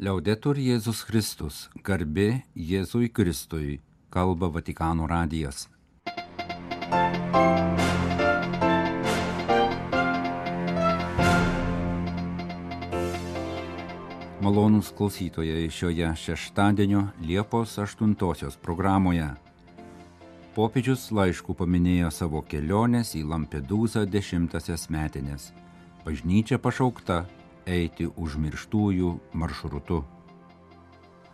Liaudetur Jėzus Kristus, garbė Jėzui Kristui, kalba Vatikano radijas. Malonūs klausytojai šioje šeštadienio Liepos 8 programoje. Popiežius laiškų paminėjo savo kelionės į Lampedūzą dešimtasias metinės. Bažnyčia pašaukta eiti užmirštųjų maršrutu.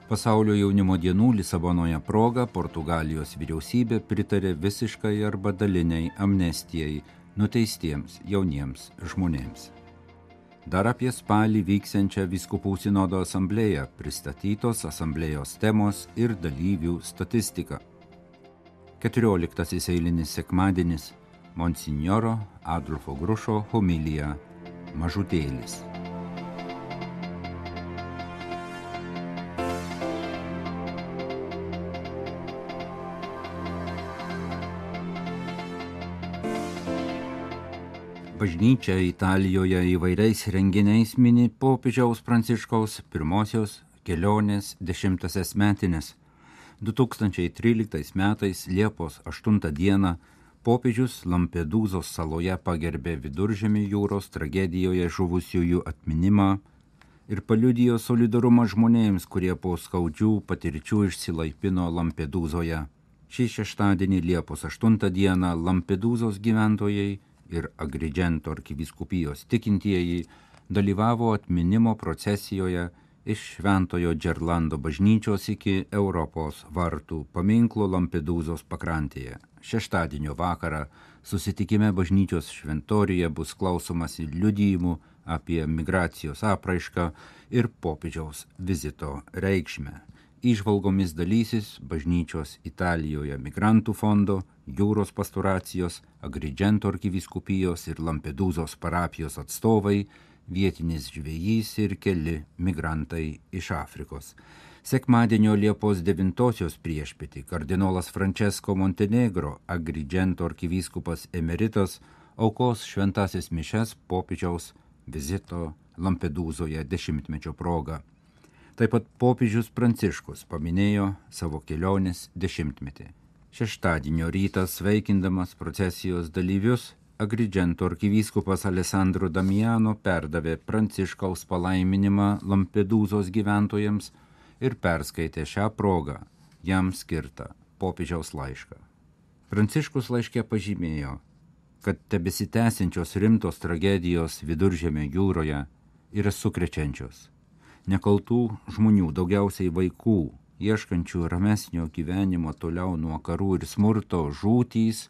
Pasaulio jaunimo dienų Lisabonoje proga Portugalijos vyriausybė pritarė visiškai arba daliniai amnestijai nuteistiems jauniems žmonėms. Dar apie spalį vyksiančią viskupų sinodo asamblėją pristatytos asamblėjos temos ir dalyvių statistika. 14 eilinis sekmadienis Monsignoro Adolfo Grušo homilija Mažutėlis. Bažnyčia Italijoje įvairiais renginiais mini popiežiaus Pranciškaus pirmosios kelionės dešimtasias metinės. 2013 metais Liepos 8 dieną popiežius Lampedūzos saloje pagerbė viduržėmį jūros tragedijoje žuvusiųjų atminimą ir paliudijo solidarumą žmonėms, kurie po skaudžių patirčių išsilaipino Lampedūzoje. Šį šeštadienį Liepos 8 dieną Lampedūzos gyventojai ir Agridžento arkiviskupijos tikintieji dalyvavo atminimo procesijoje iš Šventojo Džerlando bažnyčios iki Europos vartų paminklo Lampedūzos pakrantėje. Šeštadienio vakarą susitikime bažnyčios šventorijoje bus klausomasi liudijimų apie migracijos apraišką ir popiežiaus vizito reikšmę. Įžvalgomis dalysis bažnyčios Italijoje migrantų fondo, jūros pastoracijos, Agridžento arkiviskupijos ir Lampedūzos parapijos atstovai, vietinis žvėjys ir keli migrantai iš Afrikos. Sekmadienio Liepos 9 priešpėti kardinolas Francesco Montenegro, Agridžento arkivyskupas emeritas, aukos šventasis mišes popiežiaus vizito Lampedūzoje dešimtmečio proga. Taip pat popiežius Pranciškus paminėjo savo kelionės dešimtmetį. Šeštadienio rytą sveikindamas procesijos dalyvius, Agridžento arkivyskupas Alessandro Damiano perdavė Pranciškaus palaiminimą Lampedūzos gyventojams ir perskaitė šią progą jam skirtą popiežiaus laišką. Pranciškus laiškė pažymėjo, kad tebesitęsiančios rimtos tragedijos viduržėmio jūroje yra sukrečiančios nekaltų žmonių, daugiausiai vaikų, ieškančių ramesnio gyvenimo toliau nuo karų ir smurto žūtys,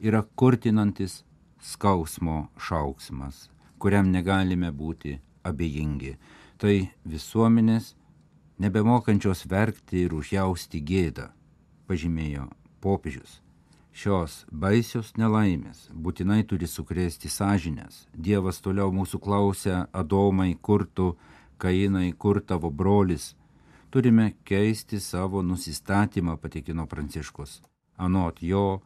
yra kurtinantis skausmo šauksmas, kuriam negalime būti abejingi. Tai visuomenės nebemokančios verkti ir užjausti gėdą, pažymėjo popiežius. Šios baisios nelaimės būtinai turi sukrėsti sąžinės. Dievas toliau mūsų klausia, Adomai, kur tu Kainai, kur tavo brolis, turime keisti savo nusistatymą, patikino Pranciškus. Anot jo,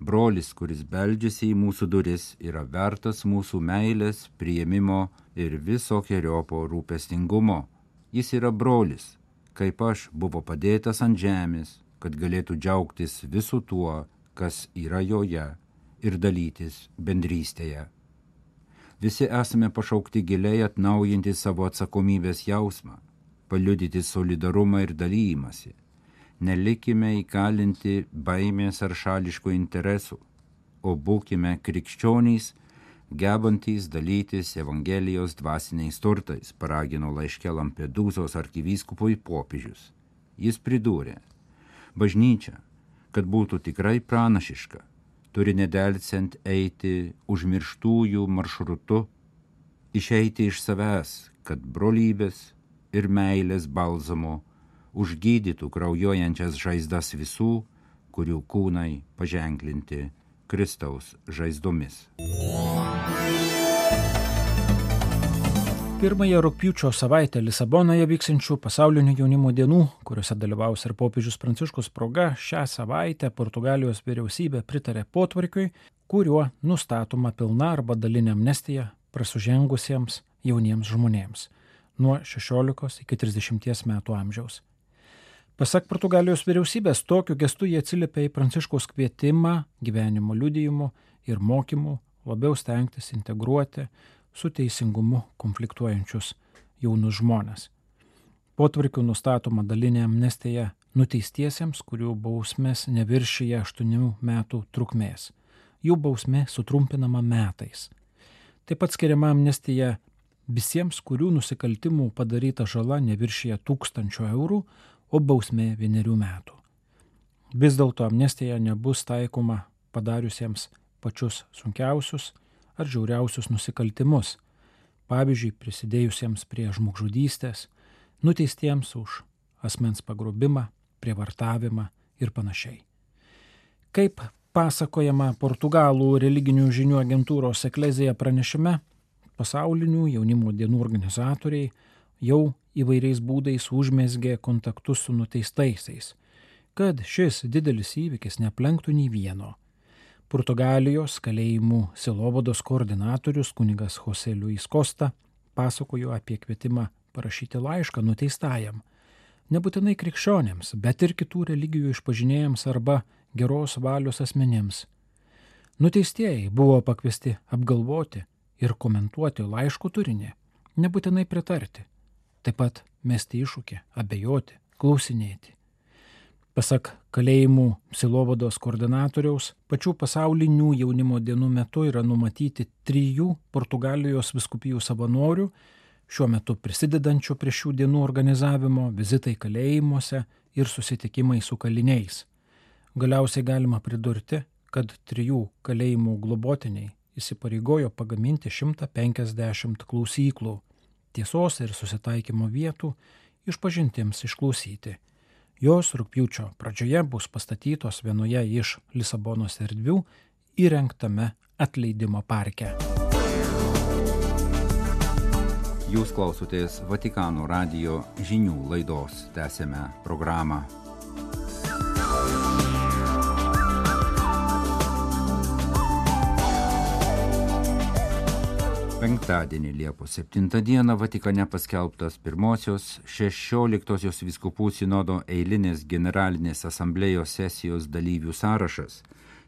brolis, kuris beldžiasi į mūsų duris, yra vertas mūsų meilės, prieimimo ir visokiojopo rūpestingumo. Jis yra brolis, kaip aš buvo padėtas ant žemės, kad galėtų džiaugtis visu tuo, kas yra joje ir dalytis bendrystėje. Visi esame pašaukti giliai atnaujinti savo atsakomybės jausmą, paliudyti solidarumą ir dalymasi. Nelikime įkalinti baimės ar šališkų interesų, o būkime krikščionys, gebantys dalytis Evangelijos dvasiniais turtais, paragino laiške Lampedūzos arkivyskupui popiežius. Jis pridūrė, bažnyčia, kad būtų tikrai pranašiška, turi nedelsiant eiti užmirštųjų maršrutu, išeiti iš savęs, kad brolybės ir meilės balzamo užgydytų kraujuojančias žaizdas visų, kurių kūnai paženklinti Kristaus žaizdomis. Pirmąją rūpiučio savaitę Lisabonoje vyksančių pasaulinių jaunimo dienų, kuriuose dalyvaus ir popiežius Pranciškus proga, šią savaitę Portugalijos vyriausybė pritarė potvarkiui, kuriuo nustatoma pilna arba dalinė amnestija prasužengusiems jauniems žmonėms. nuo 16 iki 30 metų amžiaus. Pasak Portugalijos vyriausybės, tokiu gestu jie atsiliepia į Pranciškaus kvietimą gyvenimo liudijimu ir mokymu labiau stengtis integruoti su teisingumu konfliktuojančius jaunus žmonės. Potvarkių nustatoma dalinė amnestija nuteistiesiems, kurių bausmės neviršyje 8 metų trukmės. Jų bausmė sutrumpinama metais. Taip pat skiriama amnestija visiems, kurių nusikaltimų padaryta žala neviršyje tūkstančio eurų, o bausmė vienerių metų. Vis dėlto amnestija nebus taikoma padariusiems pačius sunkiausius ar žiauriausius nusikaltimus, pavyzdžiui, prisidėjusiems prie žmogžudystės, nuteistiems už asmens pagrobimą, prievartavimą ir panašiai. Kaip pasakojama Portugalų religinių žinių agentūros Eklezija pranešime, pasaulinių jaunimo dienų organizatoriai jau įvairiais būdais užmesgė kontaktus su nuteistaisiais, kad šis didelis įvykis neplenktų nei vieno. Portugalijos kalėjimų silovados koordinatorius kunigas Jose Luis Costa pasakojo apie kvietimą parašyti laišką nuteistajam nebūtinai krikščionėms, bet ir kitų religijų išpažinėjams arba geros valios asmenėms. Nuteistieji buvo pakviesti apgalvoti ir komentuoti laiško turinį, nebūtinai pritarti, taip pat mesti iššūkį, abejoti, klausinėti. Pasak kalėjimų Silovados koordinatoriaus, pačių pasaulinių jaunimo dienų metu yra numatyti trijų Portugalijos viskupijų savanorių šiuo metu prisidedančių prie šių dienų organizavimo, vizitai kalėjimuose ir susitikimai su kaliniais. Galiausiai galima pridurti, kad trijų kalėjimų globotiniai įsipareigojo pagaminti 150 klausyklų, tiesos ir susitaikymo vietų išpažintiems išklausyti. Jos rūpjūčio pradžioje bus pastatytos vienoje iš Lisabonos erdvių įrengtame atleidimo parke. Jūs klausotės Vatikano radio žinių laidos. Tęsėme programą. Penktadienį Liepos 7 dieną Vatikane paskelbtas pirmosios 16 viskupų sinodo eilinės generalinės asamblėjos sesijos dalyvių sąrašas –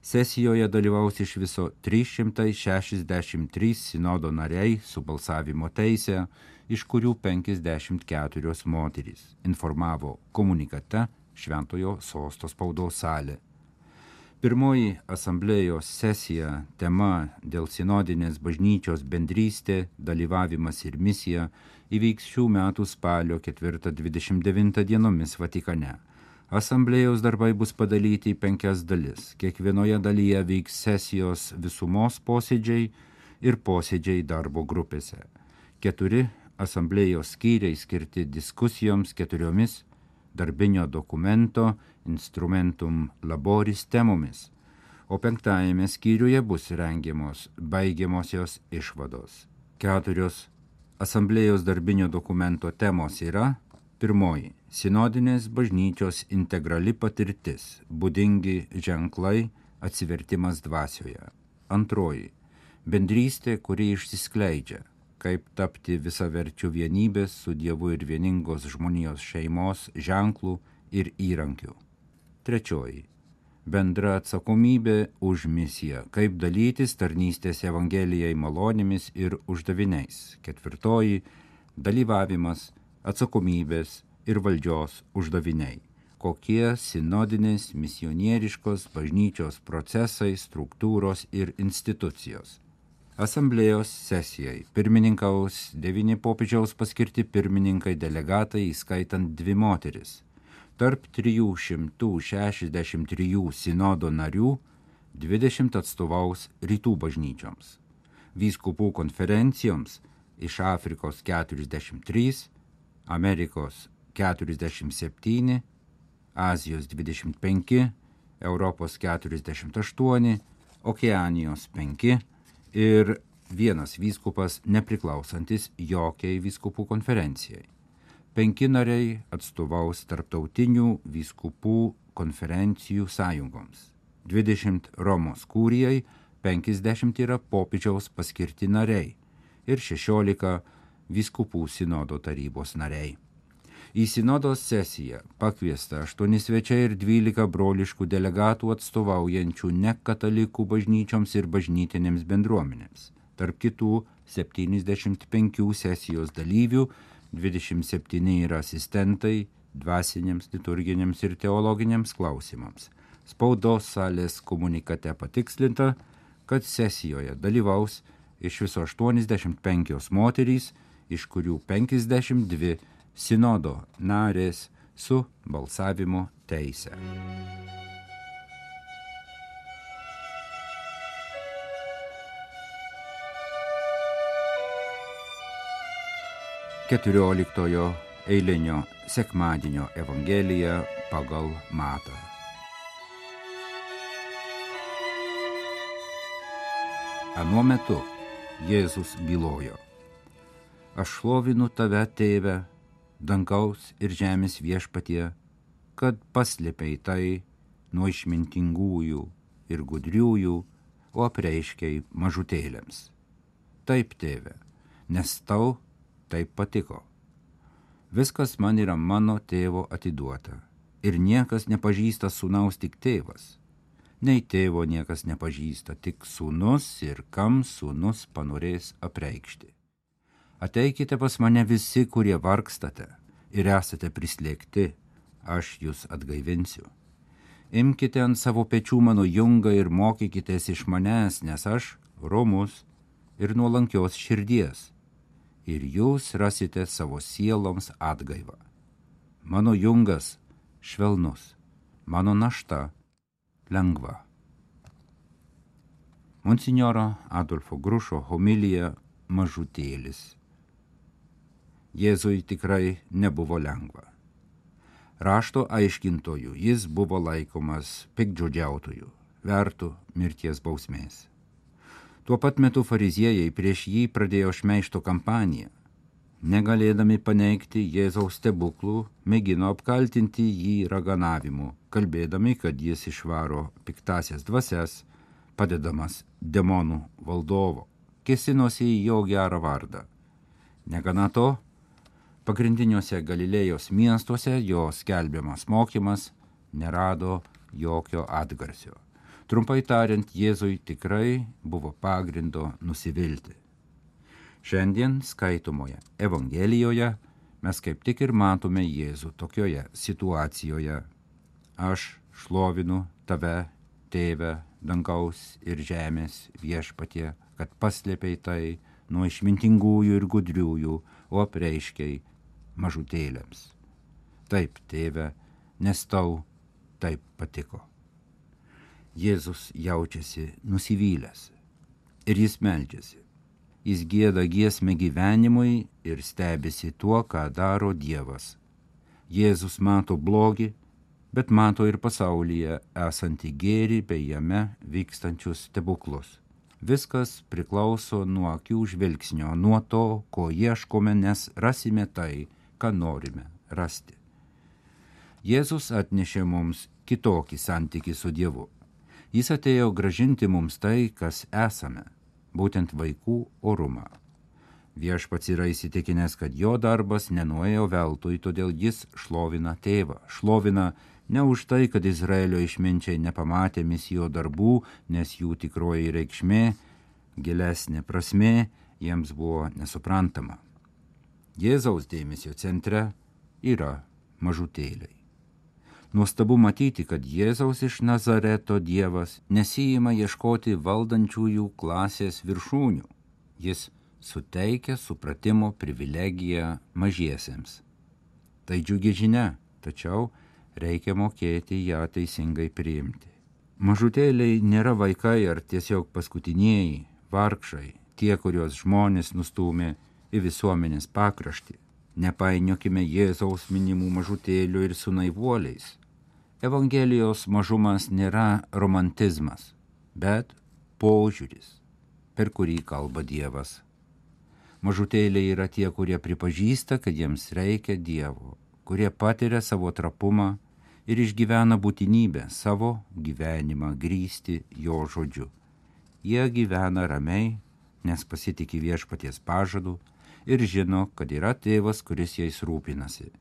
Sesijoje dalyvaus iš viso 363 sinodo nariai su balsavimo teisė, iš kurių 54 moterys, informavo komunikate Šventojo sosto spaudos salė. Pirmoji asamblėjos sesija tema dėl sinodinės bažnyčios bendrystė, dalyvavimas ir misija įvyks šių metų spalio 4-29 dienomis Vatikane. Asamblėjos darbai bus padalyti į penkias dalis. Kiekvienoje dalyje vyks sesijos visumos posėdžiai ir posėdžiai darbo grupėse. Keturi asamblėjos skyriai skirti diskusijoms keturiomis darbinio dokumento instrumentum laboris temomis, o penktajame skyriuje bus rengiamos baigiamosios išvados. Keturios asamblėjos darbinio dokumento temos yra Pirmoji - sinodinės bažnyčios integrali patirtis, būdingi ženklai, atsivertimas dvasioje. Antroji - bendrystė, kuri išsiskleidžia, kaip tapti visaverčių vienybės su Dievu ir vieningos žmonijos šeimos ženklų ir įrankių. Trečioji - bendra atsakomybė už misiją, kaip dalytis tarnystės Evangelijai malonėmis ir uždaviniais. Ketvirtoji - dalyvavimas atsakomybės ir valdžios uždaviniai. Kokie sinodinės misionieriškos bažnyčios procesai, struktūros ir institucijos. Asamblėjos sesijai pirmininkaus devyni popiežiaus paskirti pirmininkai delegatai, įskaitant dvi moteris. Tarp 363 sinodo narių 20 atstovaus rytų bažnyčioms. Vyskupų konferencijoms iš Afrikos 43, Amerikos 47, Azijos 25, Europos 48, Okeanijos 5 ir vienas vyskupas nepriklausantis jokiai vyskupų konferencijai. Penki nariai atstovaus tarptautinių vyskupų konferencijų sąjungoms. 20 Romos kūrijai, 50 yra popiežiaus paskirti nariai ir 16 viskupų sinodo tarybos nariai. Į sinodos sesiją pakviesta 8 svečiai ir 12 broliškų delegatų atstovaujančių ne katalikų bažnyčioms ir bažnytinėms bendruomenėms. Tarp kitų 75 sesijos dalyvių 27 yra asistentai dvasiniams, liturginiams ir teologiniams klausimams. Spaudos salės komunikate patikslinta, kad sesijoje dalyvaus iš viso 85 moterys, iš kurių 52 sinodo narės su balsavimo teise. Keturioliktojo eilinio sekmadienio Evangelija pagal Matą. Anuo metu Jėzus bylojo. Aš šlovinu tave, tėve, dangaus ir žemės viešpatie, kad paslėpiai tai nuo išmintingųjų ir gudriųjų, o apreiškiai mažutėlėms. Taip, tėve, nes tau taip patiko. Viskas man yra mano tėvo atiduota ir niekas nepažįsta sūnaus tik tėvas. Nei tėvo niekas nepažįsta, tik sūnus ir kam sūnus panorės apreikšti. Ateikite pas mane visi, kurie vargstate ir esate prislėgti, aš jūs atgaivinsiu. Imkite ant savo pečių mano jungą ir mokykitės iš manęs, nes aš romus ir nuolankios širdies, ir jūs rasite savo sieloms atgaivą. Mano jungas švelnus, mano našta lengva. Monsignoro Adolfo Grušo homilija mažutėlis Jėzui tikrai nebuvo lengva. Rašto aiškintojų jis buvo laikomas pikdžiodžiautojų, vertų mirties bausmės. Tuo pat metu fariziejai prieš jį pradėjo šmeišto kampaniją. Negalėdami paneigti Jėzaus stebuklų, mėgino apkaltinti jį raganavimu, kalbėdami, kad jis išvaro piktasias dvasias, padedamas demonų valdovo, kesinosi į jo gerą vardą. Negana to, Pagrindiniuose Galilėjos miestuose jo skelbiamas mokymas nerado jokio atgarsio. Trumpai tariant, Jėzui tikrai buvo pagrindo nusivilti. Šiandien skaitomoje Evangelijoje mes kaip tik ir matome Jėzų tokioje situacijoje. Aš šlovinu tave, tėve, dangaus ir žemės viešpatie, kad paslėpiai tai nuo išmintingųjų ir gudriųjų, o apreiškiai mažutėlėms. Taip, tėve, nes tau taip patiko. Jėzus jaučiasi nusivylęs ir jis meldžiasi. Jis gėda giesmę gyvenimui ir stebisi tuo, ką daro Dievas. Jėzus mato blogį, bet mato ir pasaulyje esantį gėrį bei jame vykstančius stebuklus. Viskas priklauso nuo akių žvilgsnio, nuo to, ko ieškome, nes rasime tai, ką norime rasti. Jėzus atnešė mums kitokį santykį su Dievu. Jis atėjo gražinti mums tai, kas esame, būtent vaikų orumą. Viešpats yra įsitikinęs, kad jo darbas nenuėjo veltui, todėl jis šlovina tėvą. Šlovina ne už tai, kad Izraelio išminčiai nepamatė misijo darbų, nes jų tikroji reikšmė, gilesnė prasme jiems buvo nesuprantama. Jėzaus dėmesio centre yra mažutėliai. Nuostabu matyti, kad Jėzaus iš Nazareto Dievas nesijima ieškoti valdančiųjų klasės viršūnių. Jis suteikia supratimo privilegiją mažiesiems. Tai džiugi žinia, tačiau reikia mokėti ją teisingai priimti. Mažutėliai nėra vaikai ar tiesiog paskutinieji, vargšai, tie, kuriuos žmonės nustumė į visuomenės pakraštį. Nepainiokime Jėzaus minimų mažutėlių ir su naivuoliais. Evangelijos mažumas nėra romantizmas, bet požiūris, per kurį kalba Dievas. Mažutėliai yra tie, kurie pripažįsta, kad jiems reikia Dievo, kurie patiria savo trapumą ir išgyvena būtinybę savo gyvenimą grįsti jo žodžiu. Jie gyvena ramiai, nes pasitikė viešpaties pažadu ir žino, kad yra tėvas, kuris jais rūpinasi.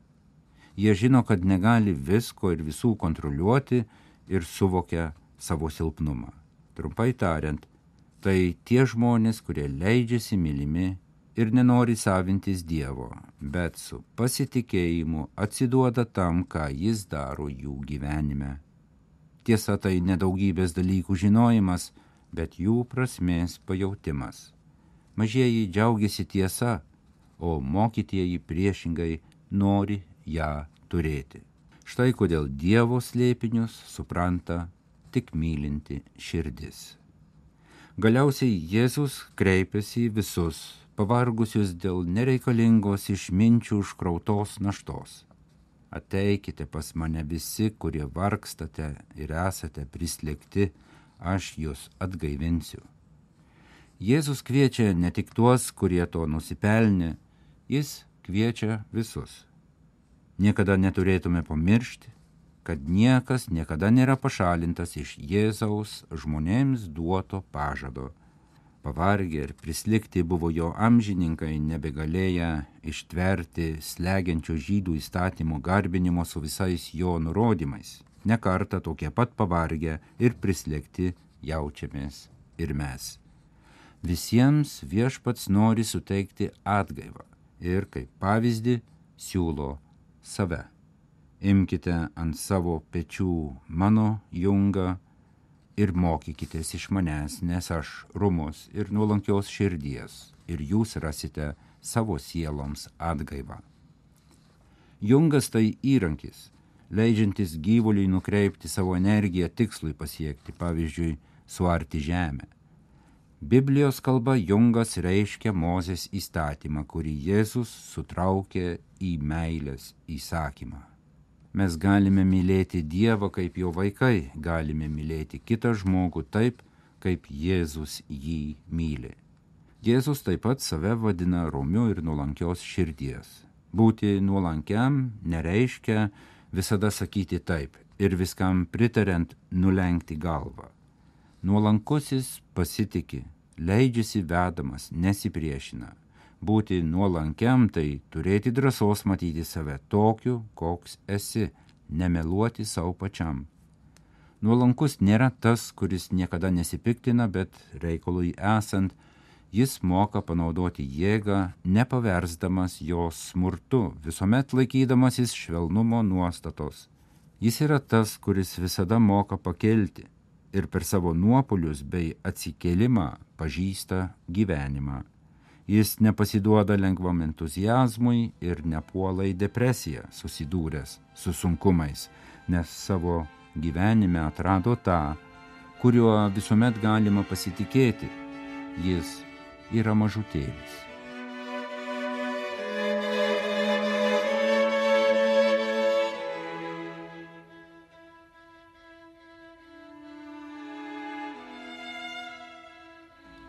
Jie žino, kad negali visko ir visų kontroliuoti ir suvokia savo silpnumą. Trumpai tariant, tai tie žmonės, kurie leidžiasi mylimi ir nenori savintis Dievo, bet su pasitikėjimu atsiduoda tam, ką Jis daro jų gyvenime. Tiesa, tai nedaugybės dalykų žinojimas, bet jų prasmės pajautimas. Mažieji džiaugiasi tiesa, o mokytieji priešingai nori ją turėti. Štai kodėl Dievo slėpinius supranta tik mylinti širdis. Galiausiai Jėzus kreipiasi į visus, pavargusius dėl nereikalingos išminčių užkrautos naštos. Ateikite pas mane visi, kurie vargstate ir esate prislėgti, aš jūs atgaivinsiu. Jėzus kviečia ne tik tuos, kurie to nusipelnė, jis kviečia visus. Niekada neturėtume pamiršti, kad niekas niekada nėra pašalintas iš Jėzaus žmonėms duoto pažado. Pavargę ir prislikti buvo jo amžininkai, nebegalėję ištverti slegiančio žydų įstatymo garbinimo su visais jo nurodymais. Nekarta tokie pat pavargę ir prislėgti jaučiamės ir mes. Visiems viešpats nori suteikti atgaivą ir kaip pavyzdį siūlo save. Imkite ant savo pečių mano jungą ir mokykitės iš manęs, nes aš rumus ir nuolankios širdies ir jūs rasite savo sieloms atgaivą. Jungas tai įrankis, leidžiantis gyvuliui nukreipti savo energiją tikslui pasiekti, pavyzdžiui, suarti žemę. Biblijos kalba jungas reiškia Mozės įstatymą, kurį Jėzus sutraukė į meilės įsakymą. Mes galime mylėti Dievą kaip jo vaikai, galime mylėti kitą žmogų taip, kaip Jėzus jį myli. Jėzus taip pat save vadina romiu ir nuolankios širdies. Būti nuolankiam nereiškia visada sakyti taip ir viskam pritariant nulenkti galvą. Nuolankusis pasitiki, leidžiasi vedamas, nesipriešina. Būti nuolankiam tai turėti drąsos matyti save tokiu, koks esi, nemeluoti savo pačiam. Nuolankus nėra tas, kuris niekada nesipiktina, bet reikalui esant, jis moka panaudoti jėgą, nepaversdamas jos smurtu, visuomet laikydamasis švelnumo nuostatos. Jis yra tas, kuris visada moka pakelti ir per savo nuopolius bei atsikėlimą pažįsta gyvenimą. Jis nepasiduoda lengvam entuzijazmui ir nepuola į depresiją susidūręs su sunkumais, nes savo gyvenime atrado tą, kuriuo visuomet galima pasitikėti. Jis yra mažutėlis.